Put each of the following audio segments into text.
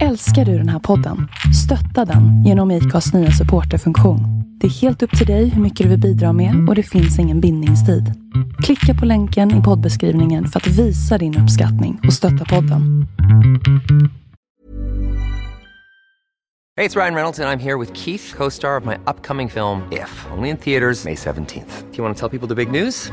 Älskar du den här podden? Stötta den genom IKAs nya supporterfunktion. Det är helt upp till dig hur mycket du vill bidra med och det finns ingen bindningstid. Klicka på länken i poddbeskrivningen för att visa din uppskattning och stötta podden. Hej, det är Ryan Reynolds och jag är här med Keith, co-star of my upcoming film If, only in theaters May 17th. Do you want to tell people the big news?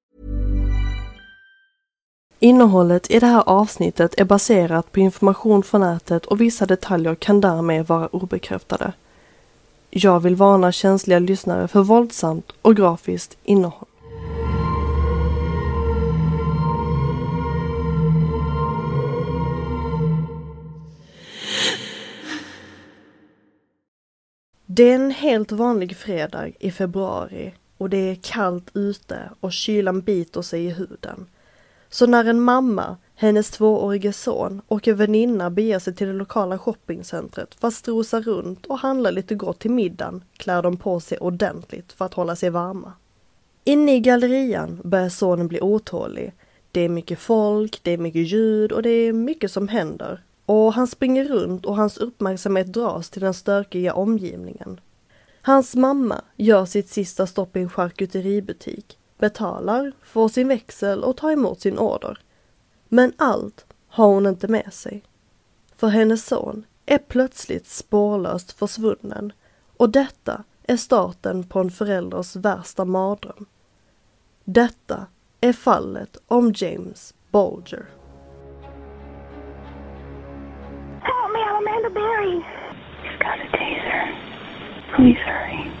Innehållet i det här avsnittet är baserat på information från nätet och vissa detaljer kan därmed vara obekräftade. Jag vill varna känsliga lyssnare för våldsamt och grafiskt innehåll. Det är en helt vanlig fredag i februari och det är kallt ute och kylan biter sig i huden. Så när en mamma, hennes tvåårige son och en väninna beger sig till det lokala shoppingcentret för att strosa runt och handla lite gott till middagen klär de på sig ordentligt för att hålla sig varma. Inne i gallerian börjar sonen bli otålig. Det är mycket folk, det är mycket ljud och det är mycket som händer. Och han springer runt och hans uppmärksamhet dras till den stökiga omgivningen. Hans mamma gör sitt sista stopp i en charkuteributik betalar, får sin växel och tar emot sin order. Men allt har hon inte med sig. För hennes son är plötsligt spårlöst försvunnen och detta är starten på en förälders värsta mardröm. Detta är fallet om James Bolger. Help me, I'm Amanda Berry. You've got a taser. Please hurry.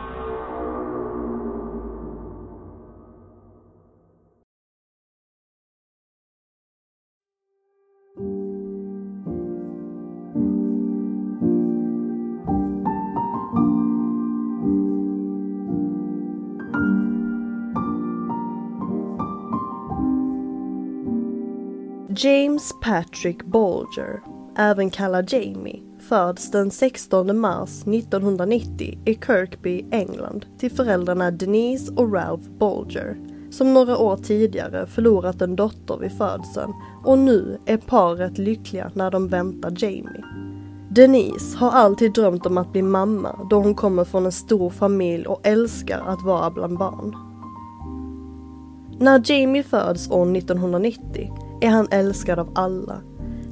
James Patrick Bolger, även kallad Jamie, föds den 16 mars 1990 i Kirkby, England till föräldrarna Denise och Ralph Bolger, som några år tidigare förlorat en dotter vid födseln och nu är paret lyckliga när de väntar Jamie. Denise har alltid drömt om att bli mamma då hon kommer från en stor familj och älskar att vara bland barn. När Jamie föds år 1990 är han älskad av alla.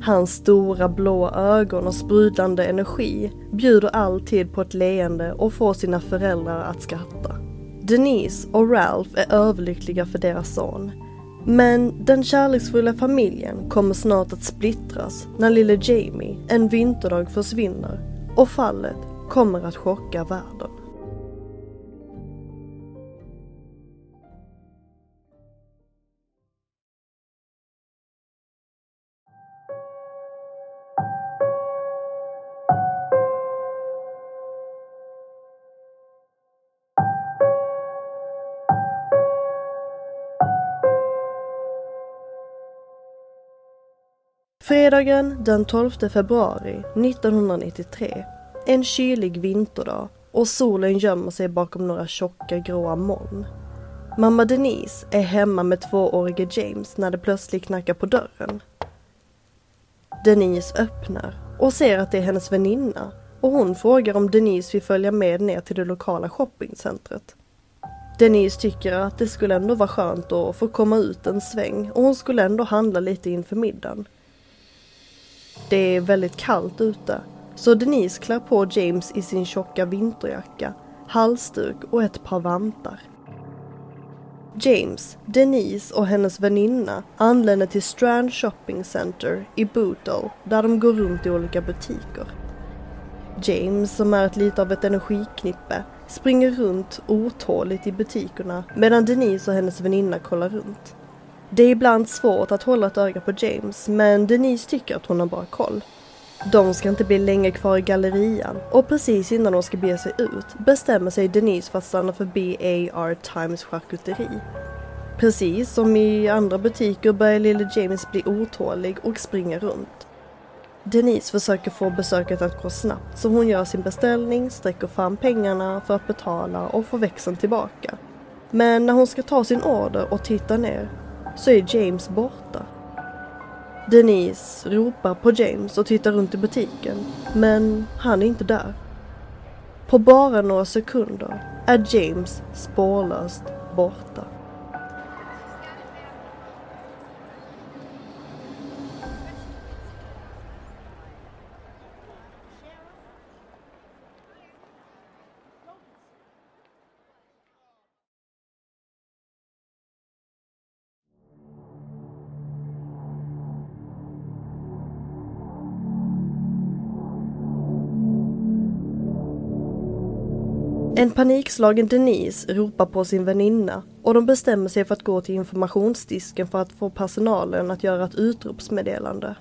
Hans stora blå ögon och sprudlande energi bjuder alltid på ett leende och får sina föräldrar att skratta. Denise och Ralph är överlyckliga för deras son. Men den kärleksfulla familjen kommer snart att splittras när lille Jamie en vinterdag försvinner och fallet kommer att chocka världen. Fredagen den 12 februari 1993. En kylig vinterdag och solen gömmer sig bakom några tjocka gråa moln. Mamma Denise är hemma med tvåårige James när det plötsligt knackar på dörren. Denise öppnar och ser att det är hennes väninna och hon frågar om Denise vill följa med ner till det lokala shoppingcentret. Denise tycker att det skulle ändå vara skönt att få komma ut en sväng och hon skulle ändå handla lite inför middagen. Det är väldigt kallt ute, så Denise klär på James i sin tjocka vinterjacka, halsduk och ett par vantar. James, Denise och hennes väninna anländer till Strand Shopping Center i Bootle där de går runt i olika butiker. James, som är ett lite av ett energiknippe, springer runt otåligt i butikerna medan Denise och hennes väninna kollar runt. Det är ibland svårt att hålla ett öga på James men Denise tycker att hon har bra koll. De ska inte bli länge kvar i gallerian och precis innan de ska bege sig ut bestämmer sig Denise för att stanna förbi AR Times charkuteri. Precis som i andra butiker börjar lille James bli otålig och springa runt. Denise försöker få besöket att gå snabbt så hon gör sin beställning, sträcker fram pengarna för att betala och få växeln tillbaka. Men när hon ska ta sin order och titta ner så är James borta. Denise ropar på James och tittar runt i butiken, men han är inte där. På bara några sekunder är James spårlöst borta. En panikslagen Denise ropar på sin väninna och de bestämmer sig för att gå till informationsdisken för att få personalen att göra ett utropsmeddelande.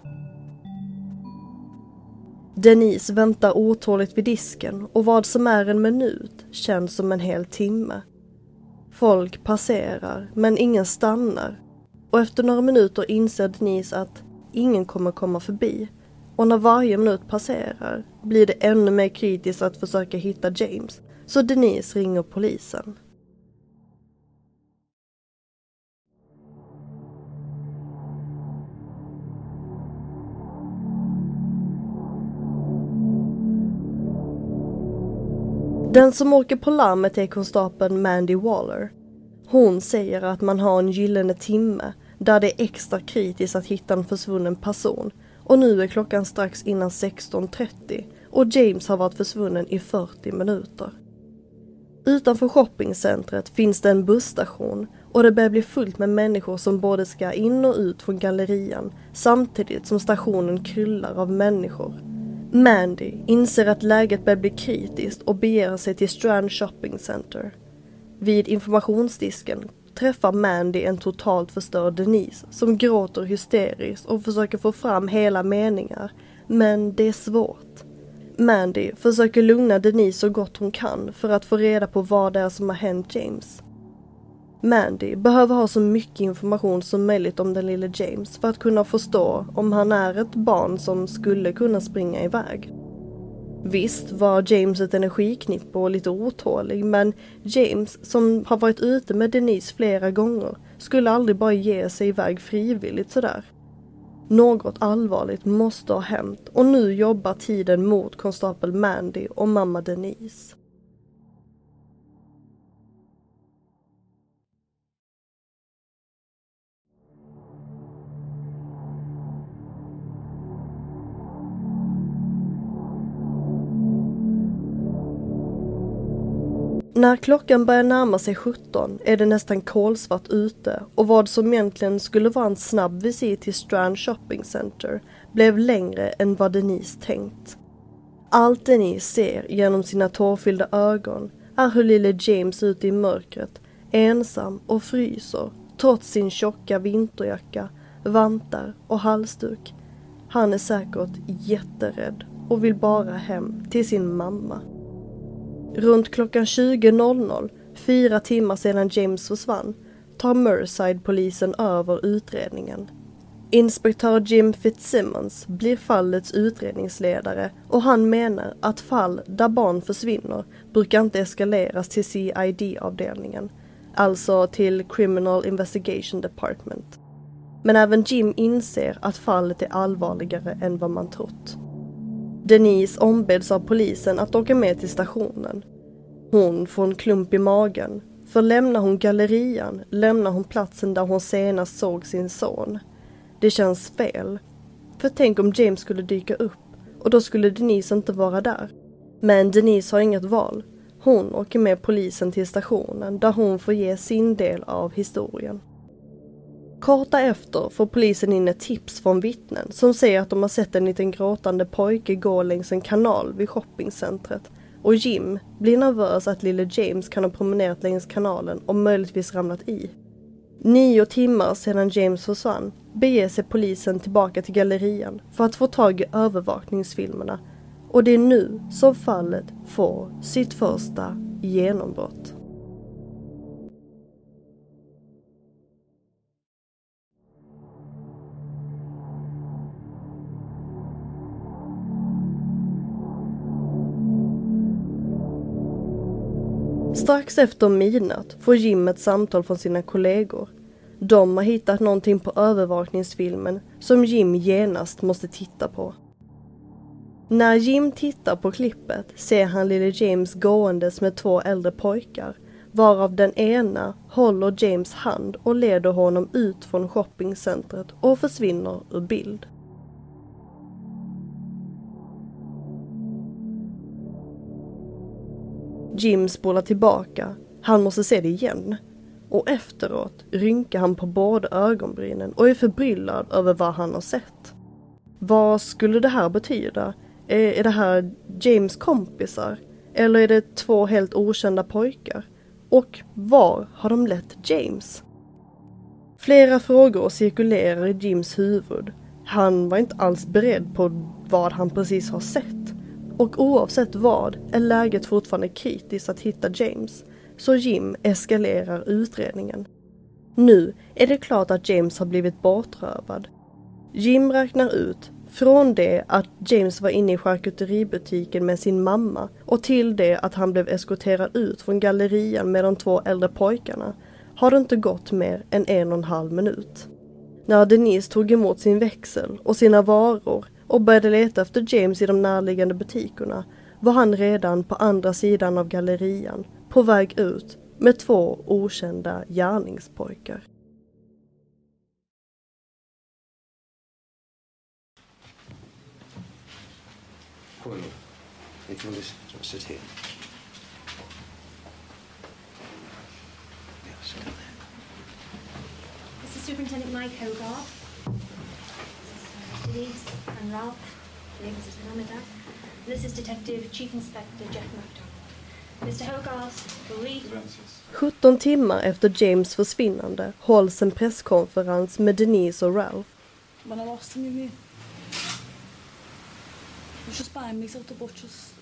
Denise väntar otåligt vid disken och vad som är en minut känns som en hel timme. Folk passerar, men ingen stannar. Och efter några minuter inser Denise att ingen kommer komma förbi. Och när varje minut passerar blir det ännu mer kritiskt att försöka hitta James så Denise ringer polisen. Den som åker på larmet är konstapeln Mandy Waller. Hon säger att man har en gyllene timme där det är extra kritiskt att hitta en försvunnen person och nu är klockan strax innan 16.30 och James har varit försvunnen i 40 minuter. Utanför shoppingcentret finns det en busstation och det börjar bli fullt med människor som både ska in och ut från gallerian samtidigt som stationen kryllar av människor. Mandy inser att läget börjar bli kritiskt och beger sig till Strand Shopping Center. Vid informationsdisken träffar Mandy en totalt förstörd Denise som gråter hysteriskt och försöker få fram hela meningar. Men det är svårt. Mandy försöker lugna Denise så gott hon kan för att få reda på vad det är som har hänt James. Mandy behöver ha så mycket information som möjligt om den lille James för att kunna förstå om han är ett barn som skulle kunna springa iväg. Visst var James ett energiknippe och lite otålig men James, som har varit ute med Denise flera gånger, skulle aldrig bara ge sig iväg frivilligt sådär. Något allvarligt måste ha hänt och nu jobbar tiden mot konstapel Mandy och mamma Denise. När klockan börjar närma sig 17 är det nästan kolsvart ute och vad som egentligen skulle vara en snabb visit till Strand Shopping Center blev längre än vad Denise tänkt. Allt Denise ser genom sina tårfyllda ögon är hur lille James ute i mörkret, ensam och fryser trots sin tjocka vinterjacka, vantar och halsduk. Han är säkert jätterädd och vill bara hem till sin mamma. Runt klockan 20.00, fyra timmar sedan James försvann, tar Merseyside-polisen över utredningen. Inspektör Jim Fitzsimmons blir fallets utredningsledare och han menar att fall där barn försvinner brukar inte eskaleras till CID-avdelningen, alltså till Criminal Investigation Department. Men även Jim inser att fallet är allvarligare än vad man trott. Denise ombeds av polisen att åka med till stationen. Hon får en klump i magen, för lämnar hon gallerian lämnar hon platsen där hon senast såg sin son. Det känns fel. För tänk om James skulle dyka upp och då skulle Denise inte vara där. Men Denise har inget val. Hon åker med polisen till stationen där hon får ge sin del av historien. Kort därefter får polisen in ett tips från vittnen som säger att de har sett en liten gråtande pojke gå längs en kanal vid shoppingcentret och Jim blir nervös att lille James kan ha promenerat längs kanalen och möjligtvis ramlat i. Nio timmar sedan James försvann beger sig polisen tillbaka till gallerian för att få tag i övervakningsfilmerna och det är nu som fallet får sitt första genombrott. Strax efter midnatt får Jim ett samtal från sina kollegor. De har hittat någonting på övervakningsfilmen som Jim genast måste titta på. När Jim tittar på klippet ser han lille James gåendes med två äldre pojkar varav den ena håller James hand och leder honom ut från shoppingcentret och försvinner ur bild. Jim spolar tillbaka. Han måste se det igen. Och efteråt rynkar han på båda ögonbrynen och är förbryllad över vad han har sett. Vad skulle det här betyda? Är det här James kompisar? Eller är det två helt okända pojkar? Och var har de lett James? Flera frågor cirkulerar i Jims huvud. Han var inte alls beredd på vad han precis har sett. Och oavsett vad är läget fortfarande kritiskt att hitta James, så Jim eskalerar utredningen. Nu är det klart att James har blivit bortrövad. Jim räknar ut från det att James var inne i charkuteributiken med sin mamma och till det att han blev eskorterad ut från gallerian med de två äldre pojkarna har det inte gått mer än en och en halv minut. När Denise tog emot sin växel och sina varor och började leta efter James i de närliggande butikerna var han redan på andra sidan av gallerian på väg ut med två okända gärningspojkar. This is Superintendent Mike Hogarth. Denise and Ralph. This is Ramadan. This is Detective Chief Inspector Jeff MacDonald. Mr Hogarth will read 17 timmar efter James försvinnande hålls en presskonferens med Denise och Ralph. When I lost him, you of.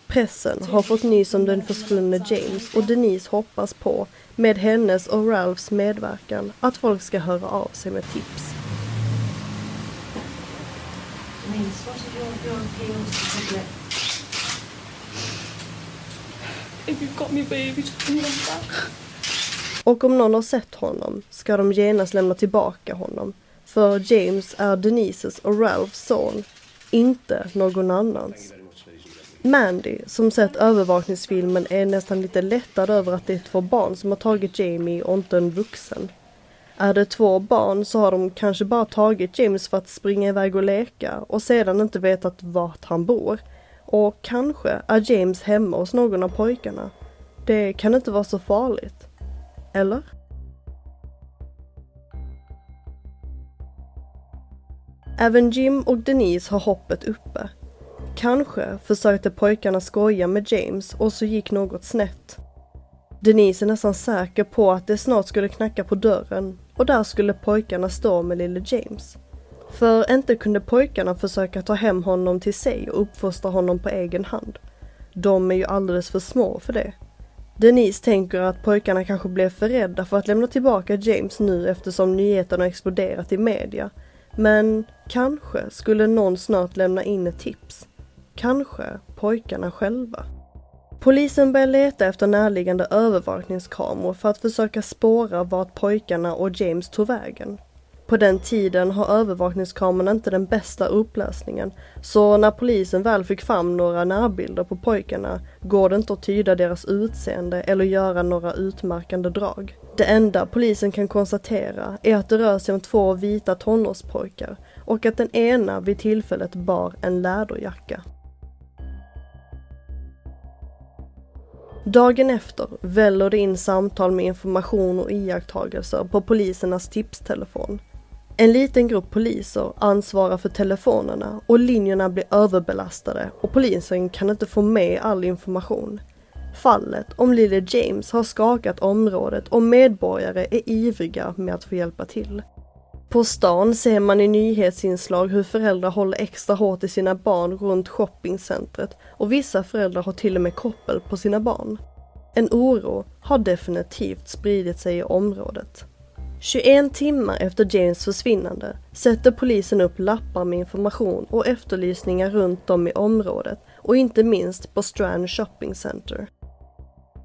Pressen har fått nys om den försvunne James och Denise hoppas på, med hennes och Ralphs medverkan, att folk ska höra av sig med tips. Ansvar så jag, jag your appeals to? If you've got me baby, back. Och om någon har sett honom ska de genast lämna tillbaka honom. För James är Denises och Ralphs son, inte någon annans. Mandy, som sett övervakningsfilmen, är nästan lite lättad över att det är två barn som har tagit Jamie och inte en vuxen. Är det två barn så har de kanske bara tagit James för att springa iväg och leka och sedan inte vetat vart han bor. Och kanske är James hemma hos någon av pojkarna. Det kan inte vara så farligt. Eller? Även Jim och Denise har hoppet uppe. Kanske försökte pojkarna skoja med James och så gick något snett. Denise är nästan säker på att det snart skulle knacka på dörren och där skulle pojkarna stå med lille James. För inte kunde pojkarna försöka ta hem honom till sig och uppfostra honom på egen hand. De är ju alldeles för små för det. Denise tänker att pojkarna kanske blev för rädda för att lämna tillbaka James nu eftersom nyheterna exploderat i media. Men kanske skulle någon snart lämna in ett tips. Kanske pojkarna själva. Polisen börjar leta efter närliggande övervakningskameror för att försöka spåra vart pojkarna och James tog vägen. På den tiden har övervakningskamerorna inte den bästa upplösningen, så när polisen väl fick fram några närbilder på pojkarna går det inte att tyda deras utseende eller göra några utmärkande drag. Det enda polisen kan konstatera är att det rör sig om två vita tonårspojkar och att den ena vid tillfället bar en läderjacka. Dagen efter väller det in samtal med information och iakttagelser på polisernas tipstelefon. En liten grupp poliser ansvarar för telefonerna och linjerna blir överbelastade och polisen kan inte få med all information. Fallet om lille James har skakat området och medborgare är ivriga med att få hjälpa till. På stan ser man i nyhetsinslag hur föräldrar håller extra hårt i sina barn runt shoppingcentret och vissa föräldrar har till och med koppel på sina barn. En oro har definitivt spridit sig i området. 21 timmar efter James försvinnande sätter polisen upp lappar med information och efterlysningar runt om i området och inte minst på Strand Shopping Center.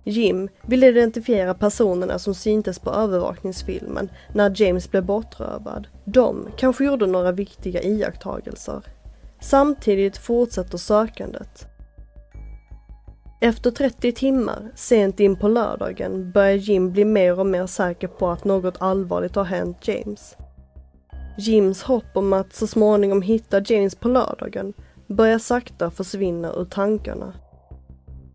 Jim vill identifiera personerna som syntes på övervakningsfilmen när James blev bortrövad. De kanske gjorde några viktiga iakttagelser. Samtidigt fortsätter sökandet. Efter 30 timmar, sent in på lördagen, börjar Jim bli mer och mer säker på att något allvarligt har hänt James. Jims hopp om att så småningom hitta James på lördagen börjar sakta försvinna ur tankarna.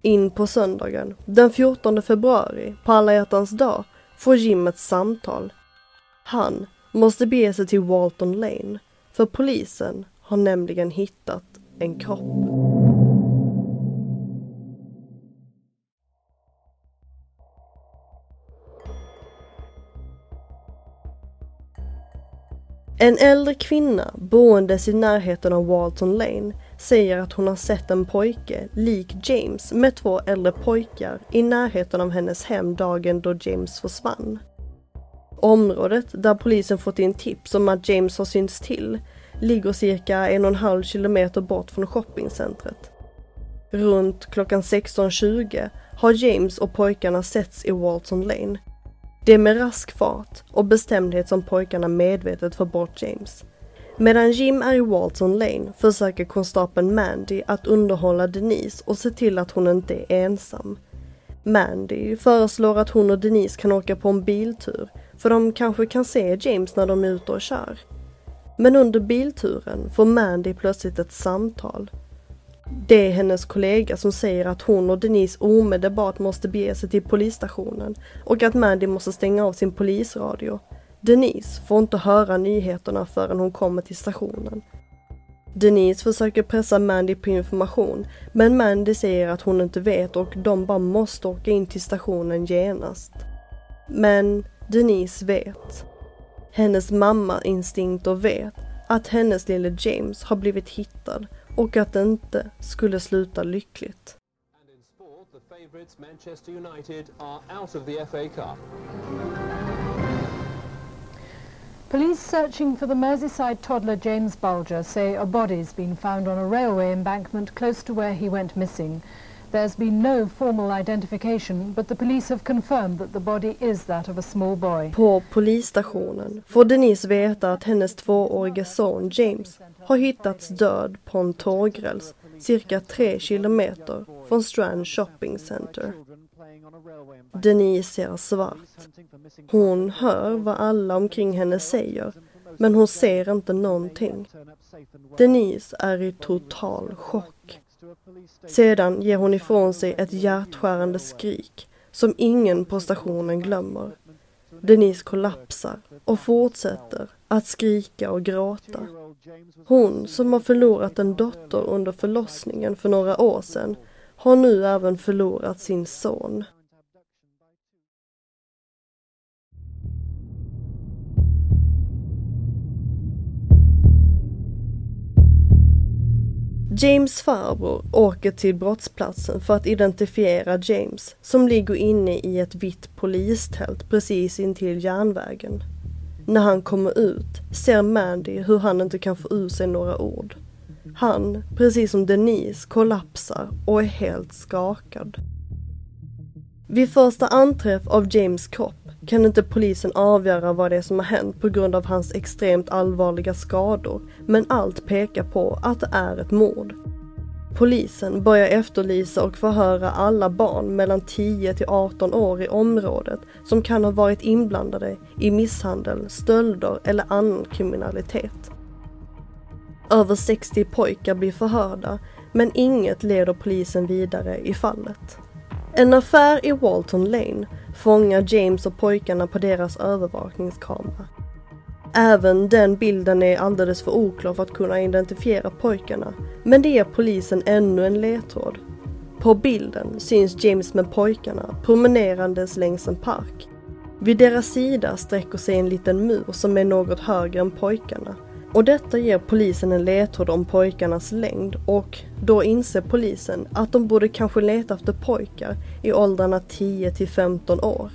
In på söndagen, den 14 februari, på alla hjärtans dag, får Jim ett samtal. Han måste bege sig till Walton Lane, för polisen har nämligen hittat en kropp. En äldre kvinna boendes i närheten av Walton Lane säger att hon har sett en pojke, lik James, med två äldre pojkar i närheten av hennes hem dagen då James försvann. Området där polisen fått in tips om att James har synts till ligger cirka en och en halv kilometer bort från shoppingcentret. Runt klockan 16.20 har James och pojkarna setts i Walton Lane. Det är med rask fart och bestämdhet som pojkarna medvetet får bort James. Medan Jim är i Walton Lane försöker konstapeln Mandy att underhålla Denise och se till att hon inte är ensam. Mandy föreslår att hon och Denise kan åka på en biltur för de kanske kan se James när de är ute och kör. Men under bilturen får Mandy plötsligt ett samtal. Det är hennes kollega som säger att hon och Denise omedelbart måste bege sig till polisstationen och att Mandy måste stänga av sin polisradio. Denise får inte höra nyheterna förrän hon kommer till stationen. Denise försöker pressa Mandy på information, men Mandy säger att hon inte vet och de bara måste åka in till stationen genast. Men Denise vet. Hennes mamma-instinkter vet att hennes lille James har blivit hittad och att det inte skulle sluta lyckligt. Manchester United are out of the FA Cup. Police searching for the Merseyside toddler James Bulger say a body's been found on a railway embankment close to where he went missing. There's been no formal identification, but the police have confirmed that the body is that of a small boy. På polisstationen får Denise veta att hennes tvåårige son James har hittats död på en tågräls cirka tre kilometer från Strand Shopping Center. Denise ser svart. Hon hör vad alla omkring henne säger, men hon ser inte någonting. Denise är i total chock. Sedan ger hon ifrån sig ett hjärtskärande skrik som ingen på stationen glömmer. Denise kollapsar och fortsätter att skrika och gråta. Hon som har förlorat en dotter under förlossningen för några år sedan har nu även förlorat sin son. James farbror åker till brottsplatsen för att identifiera James som ligger inne i ett vitt polistält precis intill järnvägen. När han kommer ut ser Mandy hur han inte kan få ur sig några ord. Han, precis som Denise, kollapsar och är helt skakad. Vid första anträff av James kropp kan inte polisen avgöra vad det är som har hänt på grund av hans extremt allvarliga skador, men allt pekar på att det är ett mord. Polisen börjar efterlysa och förhöra alla barn mellan 10 till 18 år i området som kan ha varit inblandade i misshandel, stölder eller annan kriminalitet. Över 60 pojkar blir förhörda, men inget leder polisen vidare i fallet. En affär i Walton Lane fångar James och pojkarna på deras övervakningskamera. Även den bilden är alldeles för oklar för att kunna identifiera pojkarna, men det ger polisen ännu en ledtråd. På bilden syns James med pojkarna promenerandes längs en park. Vid deras sida sträcker sig en liten mur som är något högre än pojkarna. Och detta ger polisen en ledtråd om pojkarnas längd och då inser polisen att de borde kanske leta efter pojkar i åldrarna 10 till 15 år.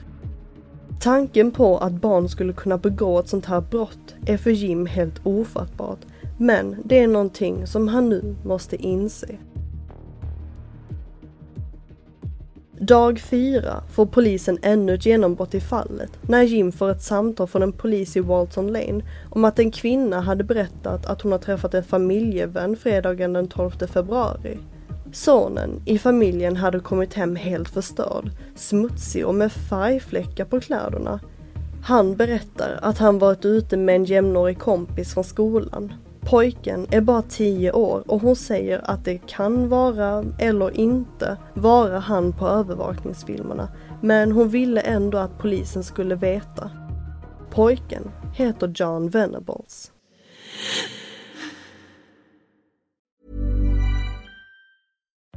Tanken på att barn skulle kunna begå ett sånt här brott är för Jim helt ofattbart, men det är någonting som han nu måste inse. Dag fyra får polisen ännu ett genombrott i fallet när Jim får ett samtal från en polis i Walton Lane om att en kvinna hade berättat att hon har träffat en familjevän fredagen den 12 februari. Sonen i familjen hade kommit hem helt förstörd, smutsig och med färgfläckar på kläderna. Han berättar att han varit ute med en jämnårig kompis från skolan. Pojken är bara 10 år och hon säger att det kan vara, eller inte, vara han på övervakningsfilmerna. Men hon ville ändå att polisen skulle veta. Pojken heter John Venables.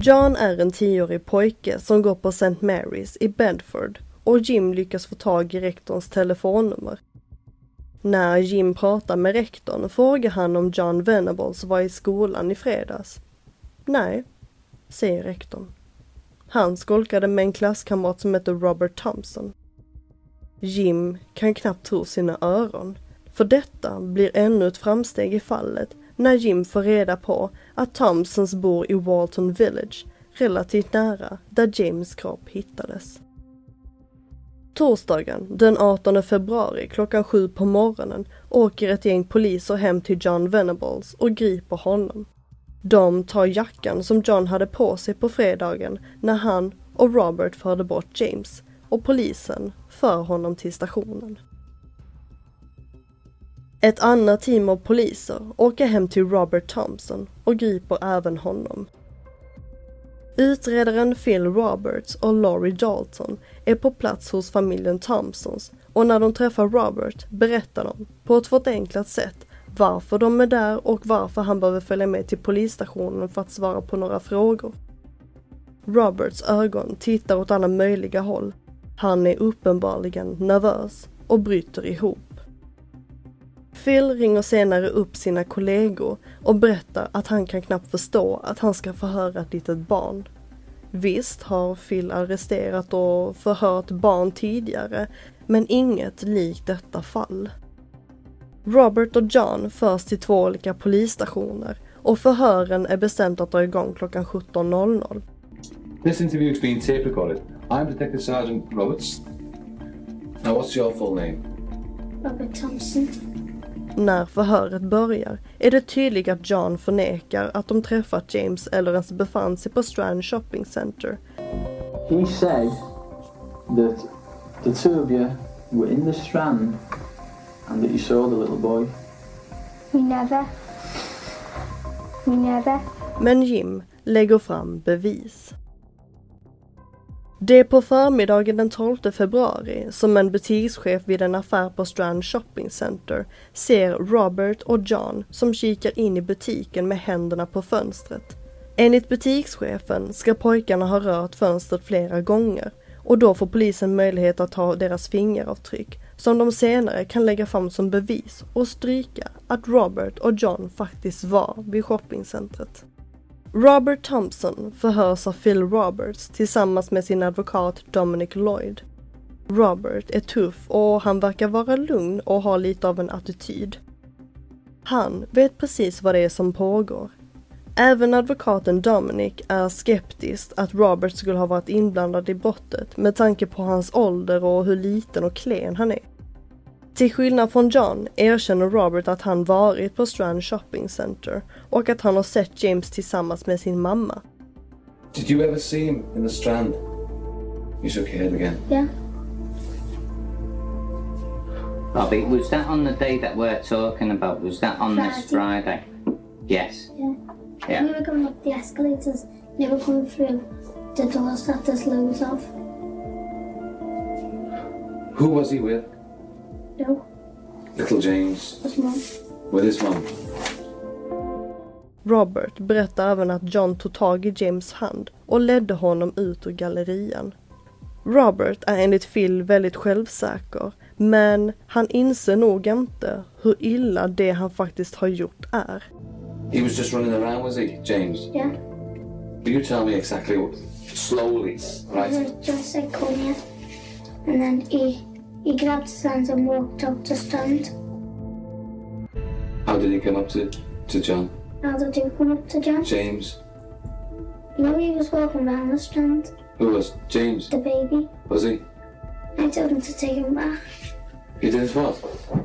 John är en tioårig pojke som går på St. Mary's i Bedford och Jim lyckas få tag i rektorns telefonnummer. När Jim pratar med rektorn frågar han om John Venables var i skolan i fredags. Nej, säger rektorn. Han skolkade med en klasskamrat som heter Robert Thompson. Jim kan knappt tro sina öron, för detta blir ännu ett framsteg i fallet när Jim får reda på att Thompsons bor i Walton Village, relativt nära där James kropp hittades. Torsdagen den 18 februari klockan sju på morgonen åker ett gäng poliser hem till John Venables och griper honom. De tar jackan som John hade på sig på fredagen när han och Robert förde bort James och polisen för honom till stationen. Ett annat team av poliser åker hem till Robert Thompson och griper även honom. Utredaren Phil Roberts och Laurie Dalton är på plats hos familjen Thompsons och när de träffar Robert berättar de på ett förenklat sätt varför de är där och varför han behöver följa med till polisstationen för att svara på några frågor. Roberts ögon tittar åt alla möjliga håll. Han är uppenbarligen nervös och bryter ihop. Phil ringer senare upp sina kollegor och berättar att han kan knappt förstå att han ska förhöra ett litet barn. Visst har Phil arresterat och förhört barn tidigare, men inget likt detta fall. Robert och John förs till två olika polisstationer och förhören är bestämt att dra igång klockan 17.00. This interview is being tape recorded. I'm Detective Sergeant Roberts. Now, what's your full name? Robert Thompson. När förhöret börjar är det tydligt att John förnekar att de träffat James eller ens befann sig på Strand Shopping Center. He said that the two of you were in the Strand and that you saw the little boy. We never. We never. Men Jim lägger fram bevis. Det är på förmiddagen den 12 februari som en butikschef vid en affär på Strand Shopping Center ser Robert och John som kikar in i butiken med händerna på fönstret. Enligt butikschefen ska pojkarna ha rört fönstret flera gånger och då får polisen möjlighet att ta deras fingeravtryck som de senare kan lägga fram som bevis och stryka att Robert och John faktiskt var vid shoppingcentret. Robert Thompson förhörs av Phil Roberts tillsammans med sin advokat Dominic Lloyd. Robert är tuff och han verkar vara lugn och har lite av en attityd. Han vet precis vad det är som pågår. Även advokaten Dominic är skeptisk att Robert skulle ha varit inblandad i brottet med tanke på hans ålder och hur liten och klen han är. Till skillnad från John erkänner Robert att han varit på Strand Shopping Center och att han har sett James tillsammans med sin mamma. Did you ever see him in the Strand? You shook your head again. Yeah. Bobby, was that on the day that we're talking about? Was that on this Friday? Yes. Yeah. Yeah. We were going up the escalators. They were coming through the doors that there's loads of. Who was he with? No, Little James. was mum. With his mum. Robert berättar även att John tog tag i James hand och ledde honom ut ur gallerian. Robert är enligt Phil väldigt självsäker, men han inser nog inte hur illa det han faktiskt har gjort är. He was just running around, was he, James? Yeah. Will you tell me exactly what? Slowly, right? Said, come here. And then he, he grabbed his hands and walked up the stand. How did he come up to, to John? How did he come up to John? James? No, he was walking around the strand. Who was? James? The baby. Was he? I told him to take him back. You did what?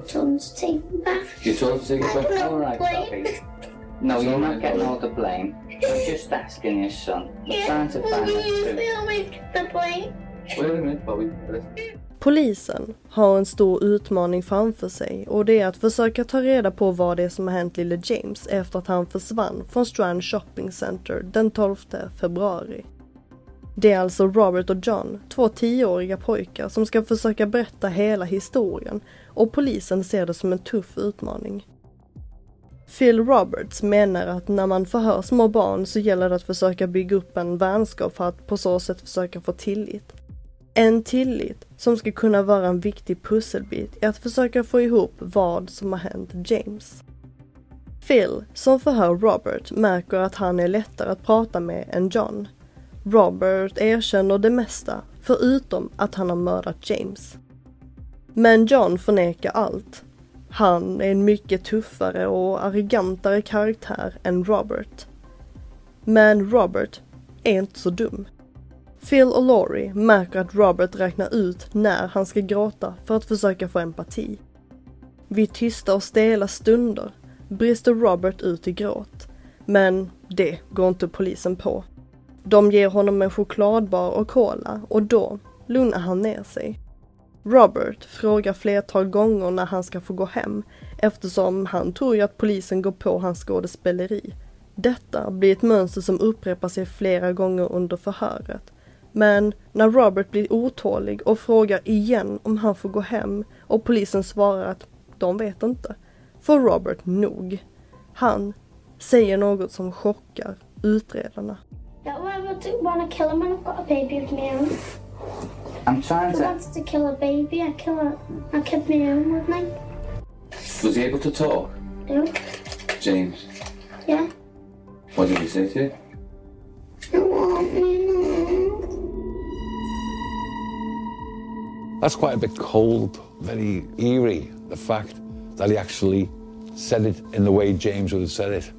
told him to take him back. You told him to take him back? All right, Bobby. No, you're not getting all the blame. I'm just asking your son. I'm trying to find the truth. the blame. Wait a minute, Bobby. Polisen har en stor utmaning framför sig och det är att försöka ta reda på vad det är som har hänt lille James efter att han försvann från Strand Shopping Center den 12 februari. Det är alltså Robert och John, två tioåriga pojkar som ska försöka berätta hela historien och polisen ser det som en tuff utmaning. Phil Roberts menar att när man förhör små barn så gäller det att försöka bygga upp en vänskap för att på så sätt försöka få tillit. En tillit som ska kunna vara en viktig pusselbit i att försöka få ihop vad som har hänt James. Phil, som förhör Robert, märker att han är lättare att prata med än John. Robert erkänner det mesta, förutom att han har mördat James. Men John förnekar allt. Han är en mycket tuffare och arrogantare karaktär än Robert. Men Robert är inte så dum. Phil och Laurie märker att Robert räknar ut när han ska gråta för att försöka få empati. Vid tysta och stela stunder brister Robert ut i gråt. Men det går inte polisen på. De ger honom en chokladbar och cola och då lugnar han ner sig. Robert frågar flertal gånger när han ska få gå hem eftersom han tror ju att polisen går på hans skådespeleri. Detta blir ett mönster som upprepar sig flera gånger under förhöret. Men när Robert blir otålig och frågar igen om han får gå hem och polisen svarar att de vet inte, får Robert nog. Han säger något som chockar utredarna. Don't ever want to kill him when I've got a baby of my own. I'm trying If I to. wanted to kill a baby, I kill a, I kill my own, wouldn't I? Was he able to talk? No. James? Yeah. What did he say to you? That's quite a bit cold, very eerie, the fact that he actually said it in the way James would have said it.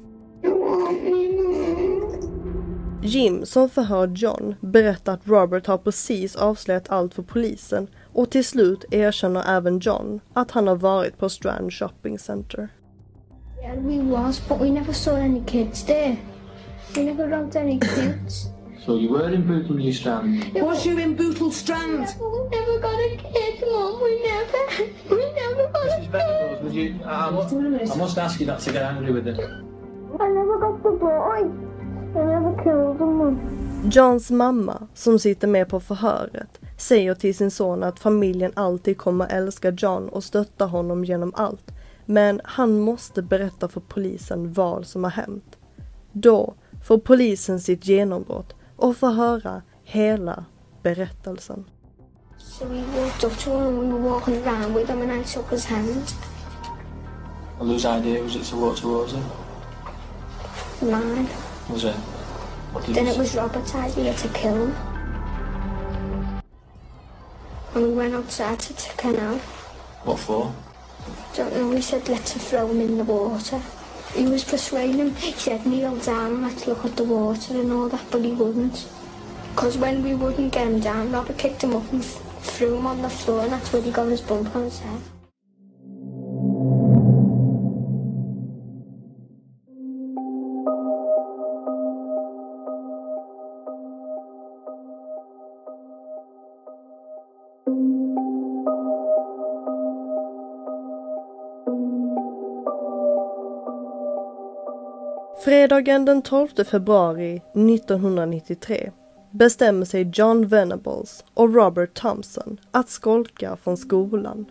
Jim, som förhör John, berättar att Robert har precis avslöjat allt för polisen och till slut erkänner även John att han har varit på Strand Shopping Center. Yeah, we was, but we never saw any kids there. We never robbed any kids. So you were in Bootle New Strand. Was you in Bootle Strand? we never got a kid, Mum. We never. We never got a kid. Would you, um, I must ask you not to get angry with it. I never got the boy. I never killed him, Mum. Johns mamma, som sitter med på förhöret, säger till sin son att familjen alltid kommer älska John och stötta honom genom allt. Men han måste berätta för polisen vad som har hänt. Då får polisen sitt genombrott och får höra hela berättelsen. So we walked up to him and we were walking around with him and I took his hand. And whose idea was it to walk towards him? Mine. Was it? What did Then it was Robert's idea to kill him. And we went outside to the canal. What for? Don't know, he said let's throw him in the water. He was persuading him. He said, kneel down, let's look at the water and all that, but he wouldn't. Because when we wouldn't get him down, Robert kicked him up and threw him on the floor, and that's where he got his bump on his head. Fredagen den 12 februari 1993 bestämmer sig John Venables och Robert Thompson att skolka från skolan.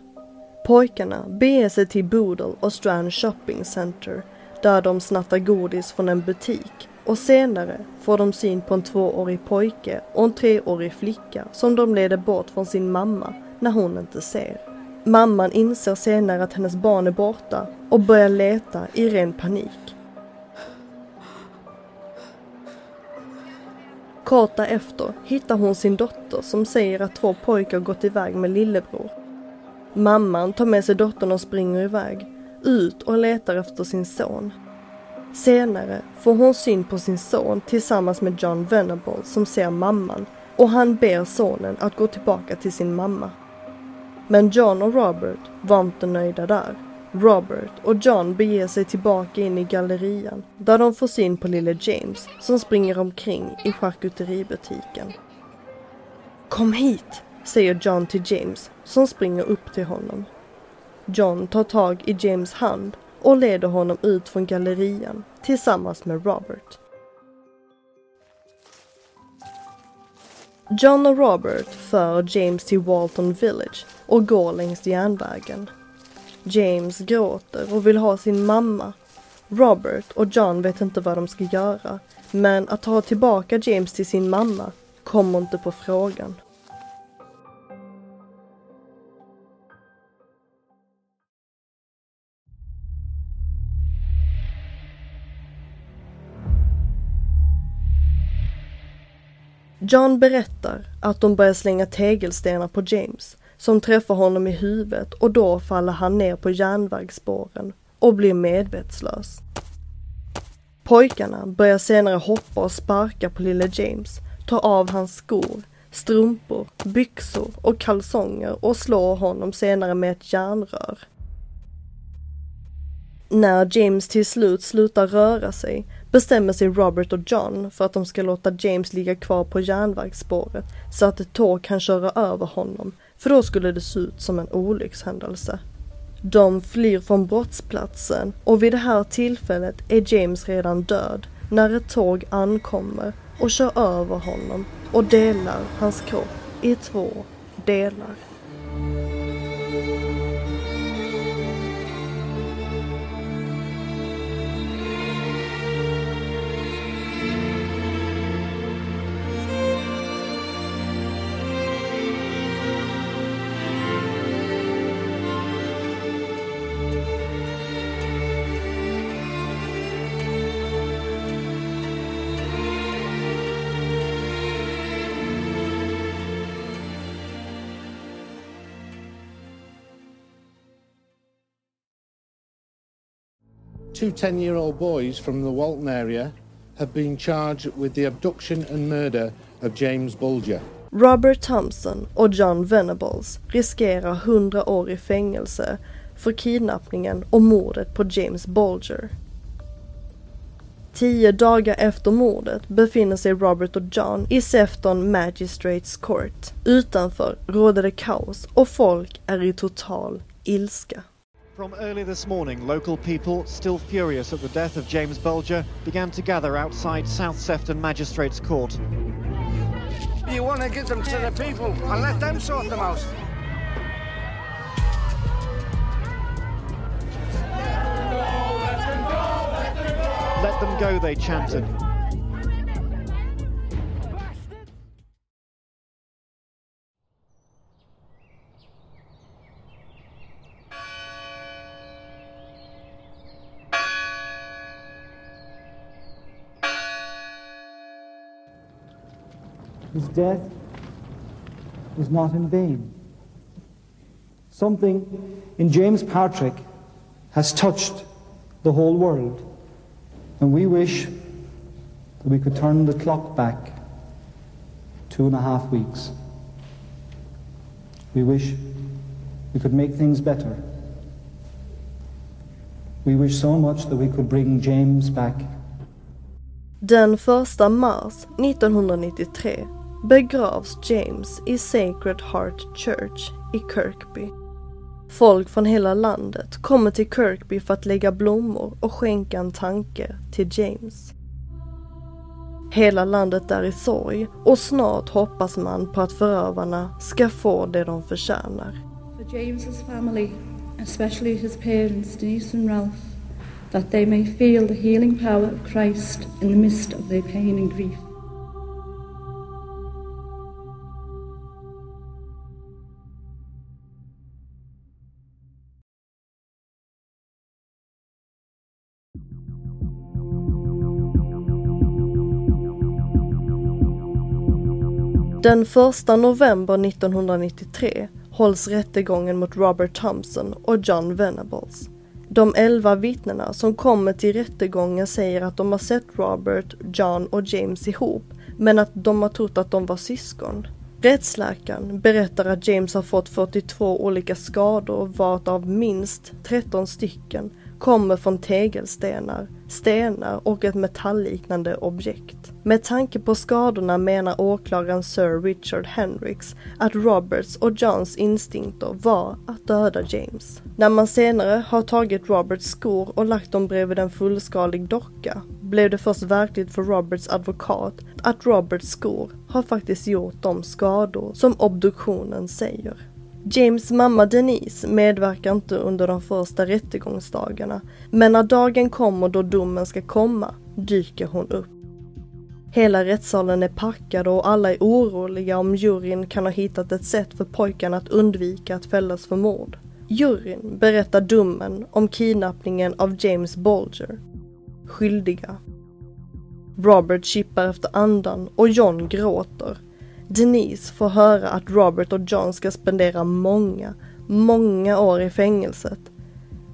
Pojkarna beger sig till Boodle och Strand Shopping Center där de snattar godis från en butik och senare får de syn på en tvåårig pojke och en treårig flicka som de leder bort från sin mamma när hon inte ser. Mamman inser senare att hennes barn är borta och börjar leta i ren panik. Kort därefter hittar hon sin dotter som säger att två pojkar gått iväg med lillebror. Mamman tar med sig dottern och springer iväg, ut och letar efter sin son. Senare får hon syn på sin son tillsammans med John Venable som ser mamman och han ber sonen att gå tillbaka till sin mamma. Men John och Robert var inte nöjda där. Robert och John beger sig tillbaka in i gallerian där de får syn på lille James som springer omkring i charkuteributiken. Kom hit, säger John till James som springer upp till honom. John tar tag i James hand och leder honom ut från gallerian tillsammans med Robert. John och Robert för James till Walton Village och går längs järnvägen. James gråter och vill ha sin mamma. Robert och John vet inte vad de ska göra, men att ta tillbaka James till sin mamma kommer inte på frågan. John berättar att de börjar slänga tegelstenar på James som träffar honom i huvudet och då faller han ner på järnvägsspåren och blir medvetslös. Pojkarna börjar senare hoppa och sparka på lille James, tar av hans skor, strumpor, byxor och kalsonger och slår honom senare med ett järnrör. När James till slut slutar röra sig bestämmer sig Robert och John för att de ska låta James ligga kvar på järnvägsspåret så att ett tåg kan köra över honom, för då skulle det se ut som en olyckshändelse. De flyr från brottsplatsen och vid det här tillfället är James redan död när ett tåg ankommer och kör över honom och delar hans kropp i två delar. Two 10 year old boys from the Walton area have been charged with the abduction and murder of James Bulger. Robert Thompson och John Venables riskerar 100 år i fängelse för kidnappningen och mordet på James Bulger. Tio dagar efter mordet befinner sig Robert och John i Sefton Magistrates Court. Utanför råder det kaos och folk är i total ilska. From early this morning, local people, still furious at the death of James Bulger, began to gather outside South Sefton Magistrates Court. You want to give them to the people and let them sort them out. Let them go, they chanted. His death was not in vain. Something in James Patrick has touched the whole world, and we wish that we could turn the clock back two and a half weeks. We wish we could make things better. We wish so much that we could bring James back. Den 1 mars 1993 begravs James i Sacred Heart Church i Kirkby. Folk från hela landet kommer till Kirkby för att lägga blommor och skänka en tanke till James. Hela landet är i sorg och snart hoppas man på att förövarna ska få det de förtjänar. For James's family, especially his parents, Denise and Ralph, that they may feel the healing power of Christ in the midst of their pain and grief. Den 1 november 1993 hålls rättegången mot Robert Thompson och John Venables. De elva vittnena som kommer till rättegången säger att de har sett Robert, John och James ihop, men att de har trott att de var syskon. Rättsläkaren berättar att James har fått 42 olika skador varav minst 13 stycken kommer från tegelstenar, stenar och ett metallliknande objekt. Med tanke på skadorna menar åklagaren Sir Richard Hendricks att Roberts och Johns instinkter var att döda James. När man senare har tagit Roberts skor och lagt dem bredvid en fullskalig docka blev det först verkligt för Roberts advokat att Roberts skor har faktiskt gjort de skador som obduktionen säger. James mamma Denise medverkar inte under de första rättegångsdagarna, men när dagen kommer då domen ska komma dyker hon upp. Hela rättssalen är packad och alla är oroliga om juryn kan ha hittat ett sätt för pojkarna att undvika att fällas för mord. Juryn berättar domen om kidnappningen av James Bolger. Skyldiga. Robert chippar efter andan och John gråter. Denise får höra att Robert och John ska spendera många, många år i fängelset.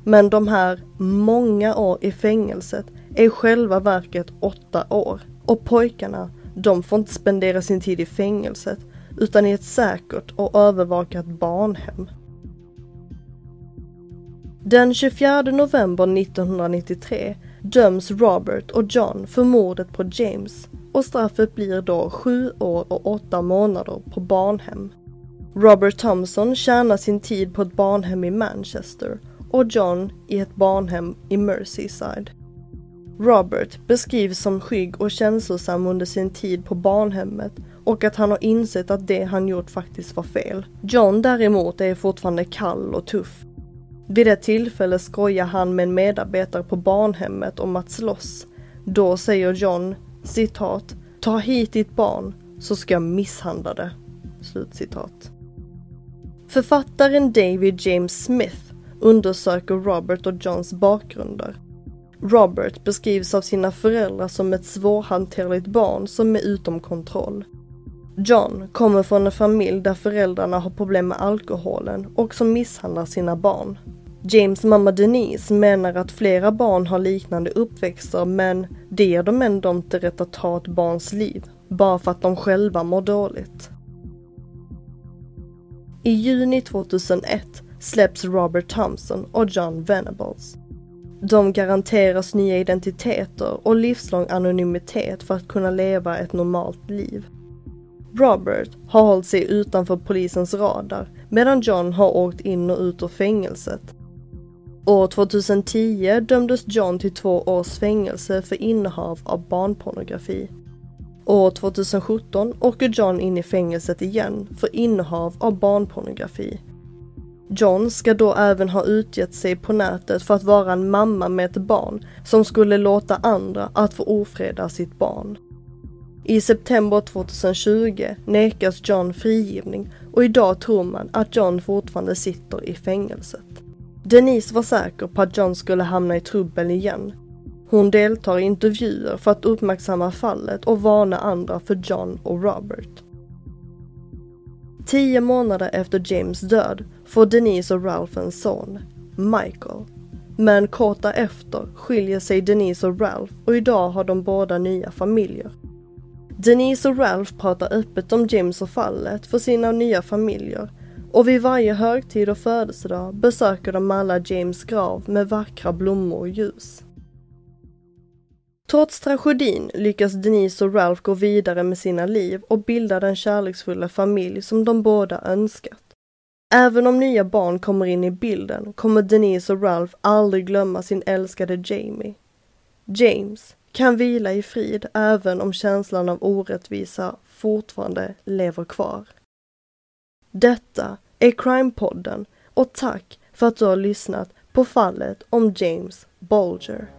Men de här många år i fängelset är i själva verket åtta år. Och pojkarna, de får inte spendera sin tid i fängelset utan i ett säkert och övervakat barnhem. Den 24 november 1993 döms Robert och John för mordet på James och straffet blir då sju år och åtta månader på barnhem. Robert Thompson tjänar sin tid på ett barnhem i Manchester och John i ett barnhem i Merseyside. Robert beskrivs som skygg och känslosam under sin tid på barnhemmet och att han har insett att det han gjort faktiskt var fel. John däremot är fortfarande kall och tuff. Vid ett tillfälle skojar han med en medarbetare på barnhemmet om att slåss. Då säger John citat, ta hit ditt barn så ska jag misshandla det. Slutcitat. Författaren David James Smith undersöker Robert och Johns bakgrunder. Robert beskrivs av sina föräldrar som ett svårhanterligt barn som är utom kontroll. John kommer från en familj där föräldrarna har problem med alkoholen och som misshandlar sina barn. James mamma Denise menar att flera barn har liknande uppväxter men det ger dem ändå inte rätt att ta ett barns liv, bara för att de själva mår dåligt. I juni 2001 släpps Robert Thompson och John Venables. De garanteras nya identiteter och livslång anonymitet för att kunna leva ett normalt liv. Robert har hållit sig utanför polisens radar medan John har åkt in och ut ur fängelset. År 2010 dömdes John till två års fängelse för innehav av barnpornografi. År 2017 åker John in i fängelset igen för innehav av barnpornografi. John ska då även ha utgett sig på nätet för att vara en mamma med ett barn som skulle låta andra att få ofreda sitt barn. I september 2020 nekas John frigivning och idag tror man att John fortfarande sitter i fängelset. Denise var säker på att John skulle hamna i trubbel igen. Hon deltar i intervjuer för att uppmärksamma fallet och varna andra för John och Robert. Tio månader efter James död får Denise och Ralph en son, Michael. Men kort därefter skiljer sig Denise och Ralph och idag har de båda nya familjer. Denise och Ralph pratar öppet om James och fallet för sina nya familjer och vid varje högtid och födelsedag besöker de alla James grav med vackra blommor och ljus. Trots tragedin lyckas Denise och Ralph gå vidare med sina liv och bilda den kärleksfulla familj som de båda önskat. Även om nya barn kommer in i bilden kommer Denise och Ralph aldrig glömma sin älskade Jamie. James kan vila i frid även om känslan av orättvisa fortfarande lever kvar. Detta är Crime-podden och tack för att du har lyssnat på fallet om James Bolger.